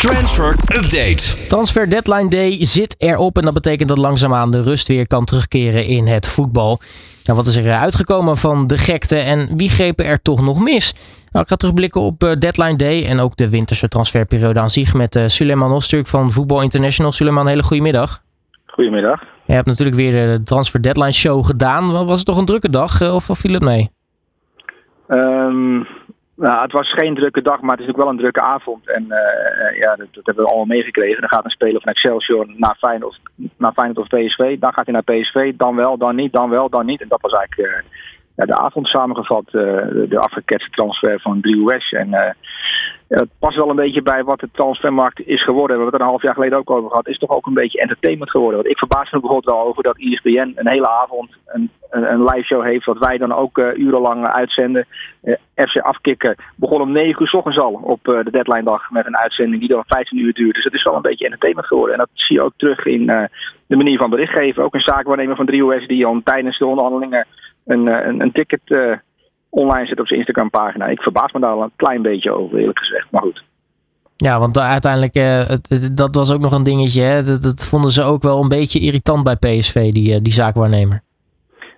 Transfer Update. Transfer Deadline Day zit erop en dat betekent dat langzaamaan de rust weer kan terugkeren in het voetbal. Nou, wat is er uitgekomen van de gekte en wie grepen er toch nog mis? Nou, ik ga terugblikken op uh, Deadline Day en ook de winterse transferperiode aan zich met uh, Suleiman Osturk van Voetbal International. Suleiman, hele goede middag. Goedemiddag. Je hebt natuurlijk weer de Transfer Deadline Show gedaan. Was het toch een drukke dag of, of viel het mee? Um, nou, het was geen drukke dag, maar het is ook wel een drukke avond. En uh, ja, dat, dat, hebben we allemaal meegekregen. Dan gaat een speler van Excelsior naar Feyenoord, naar Feyenoord of PSV. Dan gaat hij naar PSV, dan wel, dan niet, dan wel, dan niet. En dat was eigenlijk ja, de avond samengevat. De, afgeketste transfer van 3US. En het past wel een beetje bij wat de transfermarkt is geworden. We hebben het er een half jaar geleden ook over gehad. Is toch ook een beetje entertainment geworden. Want ik verbaas me bijvoorbeeld wel over dat ESPN een hele avond een, een, een live show heeft. Wat wij dan ook uh, urenlang uitzenden. Uh, FC Afkikken begon om 9 uur s ochtends al op de deadline dag. Met een uitzending die dan 15 uur duurt. Dus het is wel een beetje entertainment geworden. En dat zie je ook terug in de manier van berichtgeven. Ook een zaakwaarnemer van 3US die al tijdens de onderhandelingen een, een, een ticket online zit op zijn Instagram pagina. Ik verbaas me daar al een klein beetje over, eerlijk gezegd. Maar goed. Ja, want uiteindelijk, uh, het, het, dat was ook nog een dingetje. Hè? Dat, dat, vonden ze ook wel een beetje irritant bij PSV, die, uh, die zaakwaarnemer.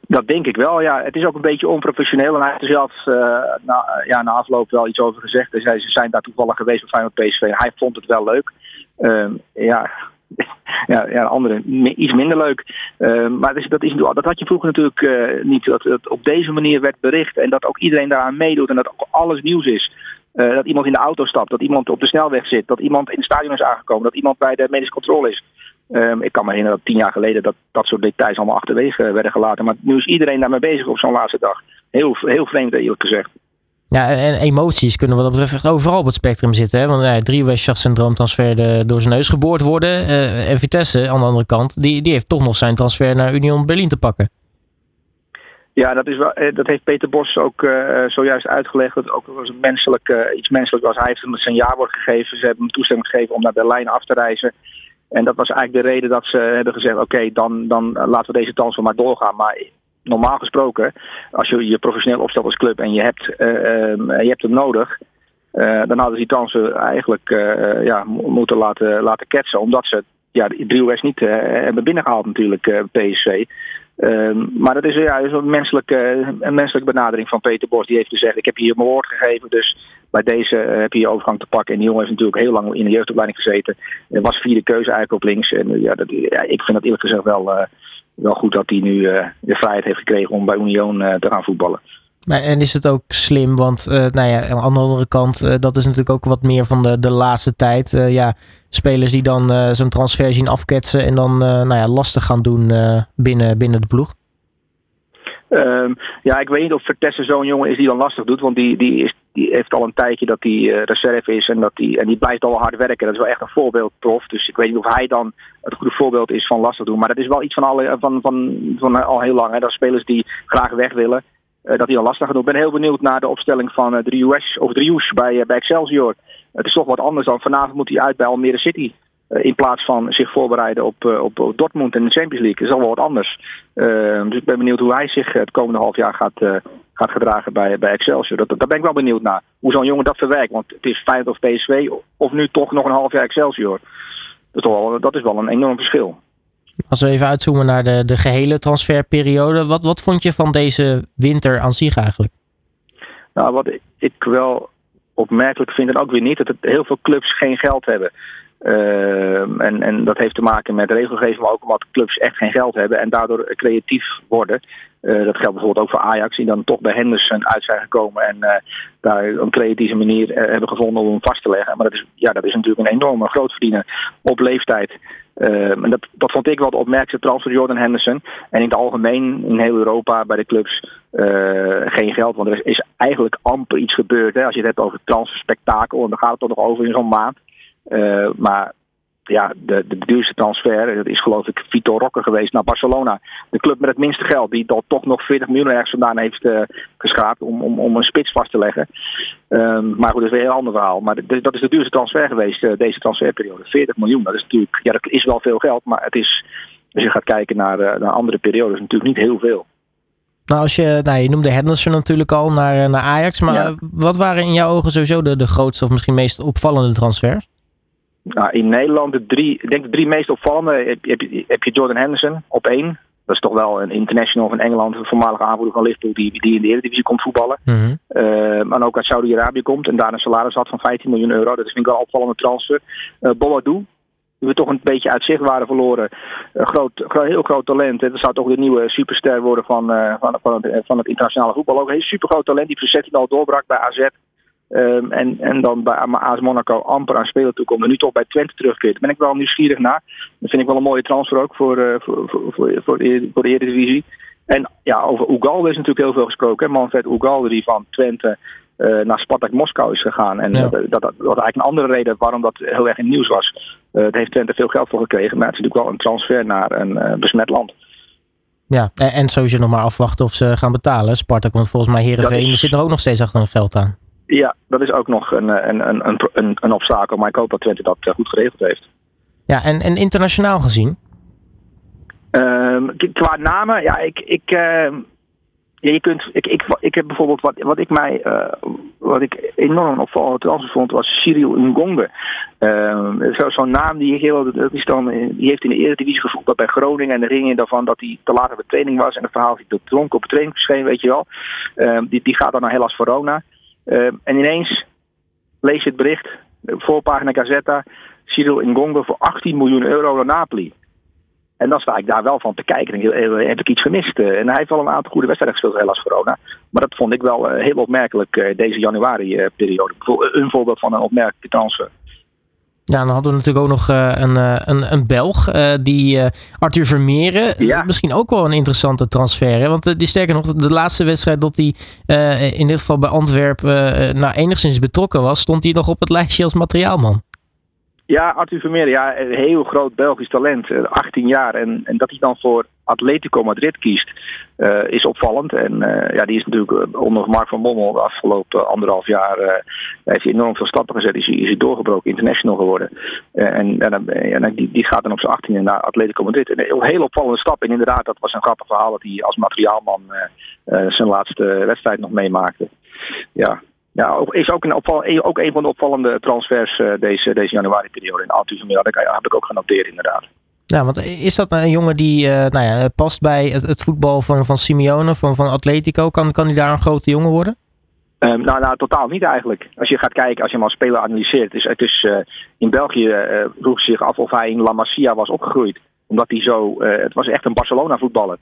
Dat denk ik wel, ja. Het is ook een beetje onprofessioneel. En hij heeft er zelf uh, na, ja, na afloop wel iets over gezegd. Dus hij, ze zijn daar toevallig geweest bij Feyenoord PSV. Hij vond het wel leuk. Ehm, ja, ja, ja, andere iets minder leuk. Uh, maar dat, is, dat, dat had je vroeger natuurlijk uh, niet. Dat het op deze manier werd bericht en dat ook iedereen daaraan meedoet en dat ook alles nieuws is. Uh, dat iemand in de auto stapt, dat iemand op de snelweg zit, dat iemand in het stadion is aangekomen, dat iemand bij de medische controle is. Um, ik kan me herinneren dat tien jaar geleden dat dat soort details allemaal achterwege werden gelaten. Maar nu is iedereen daarmee bezig op zo'n laatste dag. Heel, heel vreemd eerlijk gezegd. Ja, en emoties kunnen wat dat betreft echt overal op het spectrum zitten. Hè? Want ja, drie syndroom transfer de, door zijn neus geboord worden. Uh, en Vitesse, aan de andere kant, die, die heeft toch nog zijn transfer naar Union Berlin te pakken. Ja, dat, is wel, dat heeft Peter Bos ook uh, zojuist uitgelegd. Dat ook was menselijk, iets menselijk was. Hij heeft hem zijn jaarwoord gegeven. Ze hebben hem toestemming gegeven om naar Berlijn af te reizen. En dat was eigenlijk de reden dat ze hebben gezegd: oké, dan, dan laten we deze transfer maar doorgaan. Maar normaal gesproken, als je je professioneel opstelt als club en je hebt, uh, je hebt hem nodig, uh, dan hadden ze die kansen eigenlijk uh, ja, moeten laten, laten ketsen. Omdat ze ja, de 3 niet hebben binnengehaald natuurlijk, PSV. Ehm, maar dat is, ja, is een, menselijke, een menselijke benadering van Peter Bos. Die heeft gezegd, ik heb hier mijn woord gegeven, dus bij deze heb je je overgang te pakken. En die jongen heeft natuurlijk heel lang in de jeugdopleiding gezeten. Er was vierde keuze eigenlijk op links. En ja, dat, ja, ik vind dat eerlijk gezegd wel wel goed dat hij nu uh, de vrijheid heeft gekregen om bij Union uh, te gaan voetballen. Maar, en is het ook slim, want uh, nou ja, aan de andere kant, dat is natuurlijk ook wat meer van de, de laatste tijd. ja, spelers die dan zo'n transfer zien afketsen en dan nou ja, lastig gaan doen binnen, binnen de ploeg. Um, ja, ik weet niet of Vertessen zo'n jongen is die dan lastig doet. Want die, die, is, die heeft al een tijdje dat hij uh, reserve is. En, dat die, en die blijft al hard werken. Dat is wel echt een voorbeeld prof. Dus ik weet niet of hij dan het goede voorbeeld is van lastig doen. Maar dat is wel iets van, alle, van, van, van al heel lang. Hè. Dat spelers die graag weg willen. Dat hij dan lastig gaat doen. Ik ben heel benieuwd naar de opstelling van uh, Drius, of Drius bij, bij Excelsior. Het is toch wat anders dan vanavond moet hij uit bij Almere City. In plaats van zich voorbereiden op, op, op Dortmund en de Champions League. Dat is al wel wat anders. Dus ik ben benieuwd hoe hij zich het komende half jaar gaat, gaat gedragen bij, bij Excelsior. Dat, daar ben ik wel benieuwd naar. Hoe zo'n jongen dat verwerkt. Want het is Feyenoord of PSV of nu toch nog een half jaar Excelsior. Dat is, wel, dat is wel een enorm verschil. Als we even uitzoomen naar de, de gehele transferperiode. Wat, wat vond je van deze winter aan zich eigenlijk? Nou, wat ik, ik wel opmerkelijk vind en ook weer niet. Dat het heel veel clubs geen geld hebben. Uh, en, en dat heeft te maken met regelgeving, maar ook omdat clubs echt geen geld hebben en daardoor creatief worden. Uh, dat geldt bijvoorbeeld ook voor Ajax, die dan toch bij Henderson uit zijn gekomen en uh, daar een creatieve manier hebben gevonden om hem vast te leggen. Maar dat is, ja, dat is natuurlijk een enorme grootverdiener op leeftijd. en dat, dat vond ik wel de opmerkelijke transfer Jordan Henderson. En in het algemeen in heel Europa bij de clubs geen geld, want er is, eigenlijk amper iets gebeurd. Hè. Als je het hebt over transferspektakel, en dan gaat het toch nog over in zo'n maand. Maar ja, de, de duurste transfer dat is geloof ik Vitor Roque geweest naar Barcelona. De club met het minste geld, die dat toch nog 40 miljoen ergens vandaan heeft uh, om, om, om een spits vast te leggen. Um, maar goed, dat is weer een heel ander verhaal. Maar de, dat is de duurste transfer geweest, uh, deze transferperiode. 40 miljoen, dat is natuurlijk, ja, dat is wel veel geld, maar het is, als je gaat kijken naar, naar andere periodes, natuurlijk niet heel veel. Nou, als je, nou, je noemde Henderson natuurlijk al naar, naar Ajax, maar ja. wat waren in jouw ogen sowieso de, de grootste of misschien meest opvallende transfers? Nou, in Nederland, de drie, ik denk de drie meest opvallende, heb, heb, heb je Jordan Henderson op één. Dat is toch wel een international van Engeland, een voormalige aanvoerder van Liverpool, die, die in de Eredivisie komt voetballen. Uh, maar ook uit Saudi-Arabië komt en daar een salaris had van 15 miljoen euro. Dat vind ik wel een opvallende transfer. Uh, Boadou, die we toch een beetje uit zicht waren verloren. Groot, heel groot talent. Dat zou toch de nieuwe superster worden van, uh, van, van, het, van het internationale voetbal. Ook een heel super groot talent die voor 16 al doorbrak bij AZ. Um, en, en dan bij AS Monaco amper aan spelen toekomt. En nu toch bij Twente terugkeert. Daar ben ik wel nieuwsgierig naar. Dat vind ik wel een mooie transfer ook voor, uh, voor, voor, voor, voor, de, voor de Eredivisie. En ja, over Ugalde is natuurlijk heel veel gesproken. Manfred Ugalde die van Twente uh, naar Spartak Moskou is gegaan. En ja. dat, dat, dat was eigenlijk een andere reden waarom dat heel erg in nieuws was. Uh, daar heeft Twente veel geld voor gekregen. Maar het is natuurlijk wel een transfer naar een besmet land. Ja, en, en sowieso nog maar afwachten of ze gaan betalen. Spartak, want volgens mij Heerenveen is... zit er ook nog steeds achter hun geld aan. Ja, dat is ook nog een, een, een, een, een obstakel. Maar ik hoop dat Twente dat goed geregeld heeft. Ja, en, en internationaal gezien? Um, qua namen, ja, ik, ik, uh, ja, je kunt, ik, ik, ik heb bijvoorbeeld wat, wat ik mij, uh, wat ik enorm opvallend transfer vond, was Cyril Ngonge. Uh, Zo'n zo naam die, heel, dat is dan, die heeft in de Eredivisie gevoetbald bij Groningen en de ringen daarvan dat hij te laat op de training was en het verhaal dat hij dronken op de training verscheen, weet je wel. Uh, die, die gaat dan naar Hellas Verona. En ineens lees je het bericht, voorpagina Gazetta, Cyril Ngonge voor 18 miljoen euro naar Napoli. En dan sta ik daar wel van te kijken. En heb ik iets gemist? En hij heeft wel een aantal goede wedstrijden gespeeld, helaas corona. Maar dat vond ik wel heel opmerkelijk deze januari-periode. Een voorbeeld van een opmerkelijke transfer. Ja, dan hadden we natuurlijk ook nog een, een, een Belg, die Arthur Vermeeren. Ja. Misschien ook wel een interessante transfer. Hè? Want die sterker nog, de laatste wedstrijd dat hij in dit geval bij Antwerpen nou, enigszins betrokken was, stond hij nog op het lijstje als materiaalman. Ja, Arthur Vermeer, ja, een heel groot Belgisch talent, 18 jaar. En, en dat hij dan voor Atletico Madrid kiest, uh, is opvallend. En uh, ja, die is natuurlijk onder Mark van Bommel de afgelopen anderhalf jaar heeft hij enorm veel stappen gezet. Is is hij doorgebroken, international geworden. en en, en die, die gaat dan op zijn 18e naar Atletico Madrid. Een heel opvallende stap. En inderdaad, dat was een grappig verhaal dat hij als materiaalman zijn laatste wedstrijd nog meemaakte. Ja, ja, is ook een, opval, ook een van de opvallende transfers deze, deze januari-periode. In Arthur Vermeer dat heb ik ook genoteerd, inderdaad. Ja, want is dat een jongen die uh, nou ja, past bij het, voetbal van, van Simeone, van, van Atletico? Kan, kan hij daar een grote jongen worden? Um, nou, nou, totaal niet eigenlijk. Als je gaat kijken, als je hem als speler analyseert. Is, het is, uh, in België uh, vroeg zich af of hij in La Masia was opgegroeid omdat hij zo. Het was echt een Barcelona voetballer.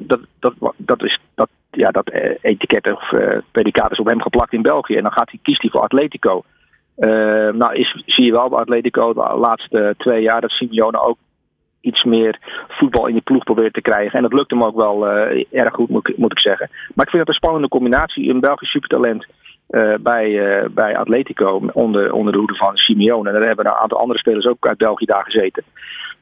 Dat, dat, dat, is, dat, ja, dat etiket of predicaat is op hem geplakt in België. En dan gaat hij, kiest hij voor Atletico. Nou, is, zie je wel bij Atletico de laatste twee jaar dat Simeone ook iets meer voetbal in die ploeg probeert te krijgen. En dat lukt hem ook wel erg goed, moet, ik zeggen. Maar ik vind het een spannende combinatie. Een Belgisch supertalent. Uh, bij, uh, bij Atletico onder, onder de hoede van Simeone. En daar hebben een aantal andere spelers ook uit België daar gezeten.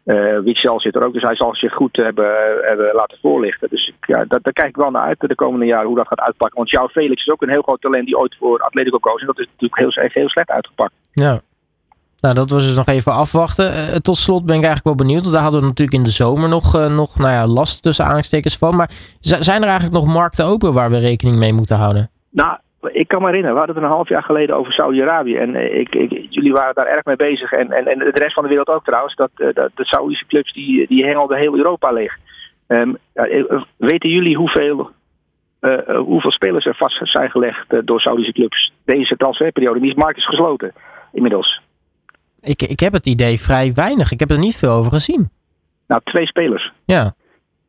Uh, Witzel zit er ook, dus hij zal zich goed hebben, hebben laten voorlichten. Dus ja, dat, daar kijk ik wel naar uit de komende jaren hoe dat gaat uitpakken. Want jouw Felix is ook een heel groot talent die ooit voor Atletico koos. En dat is natuurlijk heel, heeft heel slecht uitgepakt. Ja. Nou, dat was dus nog even afwachten. Uh, tot slot ben ik eigenlijk wel benieuwd. Want daar hadden we natuurlijk in de zomer nog, uh, nog nou ja, last tussen aanstekens van. Maar zijn er eigenlijk nog markten open waar we rekening mee moeten houden? Nou, ik kan me herinneren, we hadden het een half jaar geleden over Saudi-Arabië. En ik, ik, jullie waren daar erg mee bezig. En, en, en de rest van de wereld ook trouwens. Dat, dat de Saoedische clubs die, die hengelden heel Europa leeg. Um, weten jullie hoeveel, uh, hoeveel spelers er vast zijn gelegd door Saudische clubs deze transferperiode? Die markt is gesloten inmiddels. Ik, ik heb het idee vrij weinig. Ik heb er niet veel over gezien. Nou, twee spelers. Ja.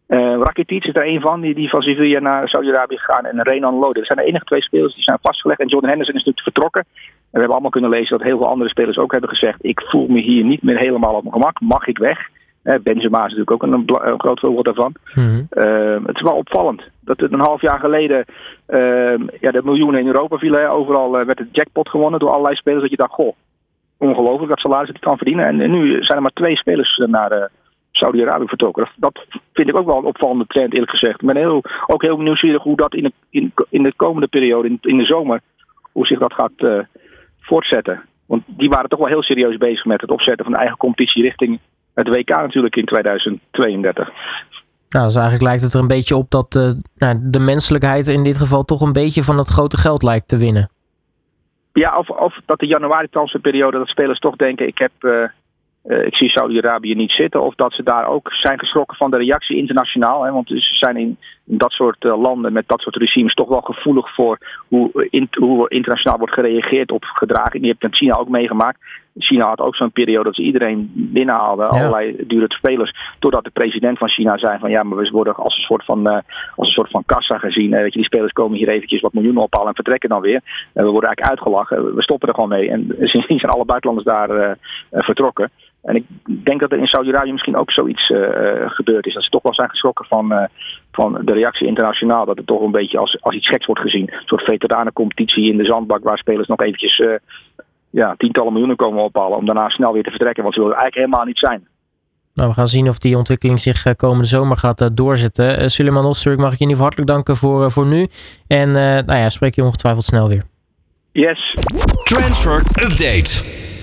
Uh, Rakitic is er een van, die, die van Sevilla naar Saudi-Arabië gegaan. En Renan Lode. Dat zijn de enige twee spelers die zijn vastgelegd. En Jordan Henderson is natuurlijk vertrokken. En we hebben allemaal kunnen lezen dat heel veel andere spelers ook hebben gezegd... ik voel me hier niet meer helemaal op mijn gemak. Mag ik weg? Uh, Benzema is natuurlijk ook een, een groot voorbeeld daarvan. Mm-hmm. Uh, het is wel opvallend dat het een half jaar geleden... ja, de miljoenen in Europa vielen. Overal werd de jackpot gewonnen door allerlei spelers. Dat je dacht, goh, ongelooflijk dat salaris die kan verdienen. En, en, nu zijn er maar twee spelers naar... Saudi-Arabië vertrokken. Dat vind ik ook wel een opvallende trend, eerlijk gezegd. Ik ben heel, ook heel nieuwsgierig hoe dat in de, in, in de komende periode, in, in de zomer, hoe zich dat gaat uh, voortzetten. Want die waren toch wel heel serieus bezig met het opzetten van de eigen competitie richting het WK natuurlijk in 2032. Nou, dus eigenlijk lijkt het er een beetje op dat uh, nou, de menselijkheid in dit geval toch een beetje van het grote geld lijkt te winnen. Ja, of, of dat de januari-transferperiode, dat spelers toch denken: ik heb. Uh, ik zie Saudi-Arabië niet zitten. Of dat ze daar ook zijn geschrokken van de reactie internationaal. Hè, want ze zijn in, dat soort uh, landen met dat soort regimes toch wel gevoelig voor hoe, in, hoe internationaal wordt gereageerd op gedraging. Die hebt in China ook meegemaakt. China had ook zo'n periode dat ze iedereen binnenhaalden, ja. allerlei dure spelers. Totdat de president van China zei van ja, maar we worden als een soort van, uh, als een soort van kassa gezien. weet je, die spelers komen hier eventjes wat miljoenen ophalen en vertrekken dan weer. we worden eigenlijk uitgelachen. We stoppen er gewoon mee. En sindsdien zijn alle buitenlanders daar vertrokken. En ik denk dat er in Saudi-Arabië misschien ook zoiets uh, gebeurd is. Dat ze toch wel zijn geschrokken van, uh, van de reactie internationaal. Dat het toch een beetje als, als iets geks wordt gezien. Een soort veteranencompetitie in de zandbak waar spelers nog eventjes uh, ja, tientallen miljoenen komen ophalen. Om daarna snel weer te vertrekken. Want ze willen eigenlijk helemaal niet zijn. Nou, we gaan zien of die ontwikkeling zich komende zomer gaat doorzetten. Uh, Suleiman Osterk, mag ik je in ieder geval hartelijk danken voor, voor nu. En nou ja, spreek je ongetwijfeld snel weer. Yes. Transfer Update.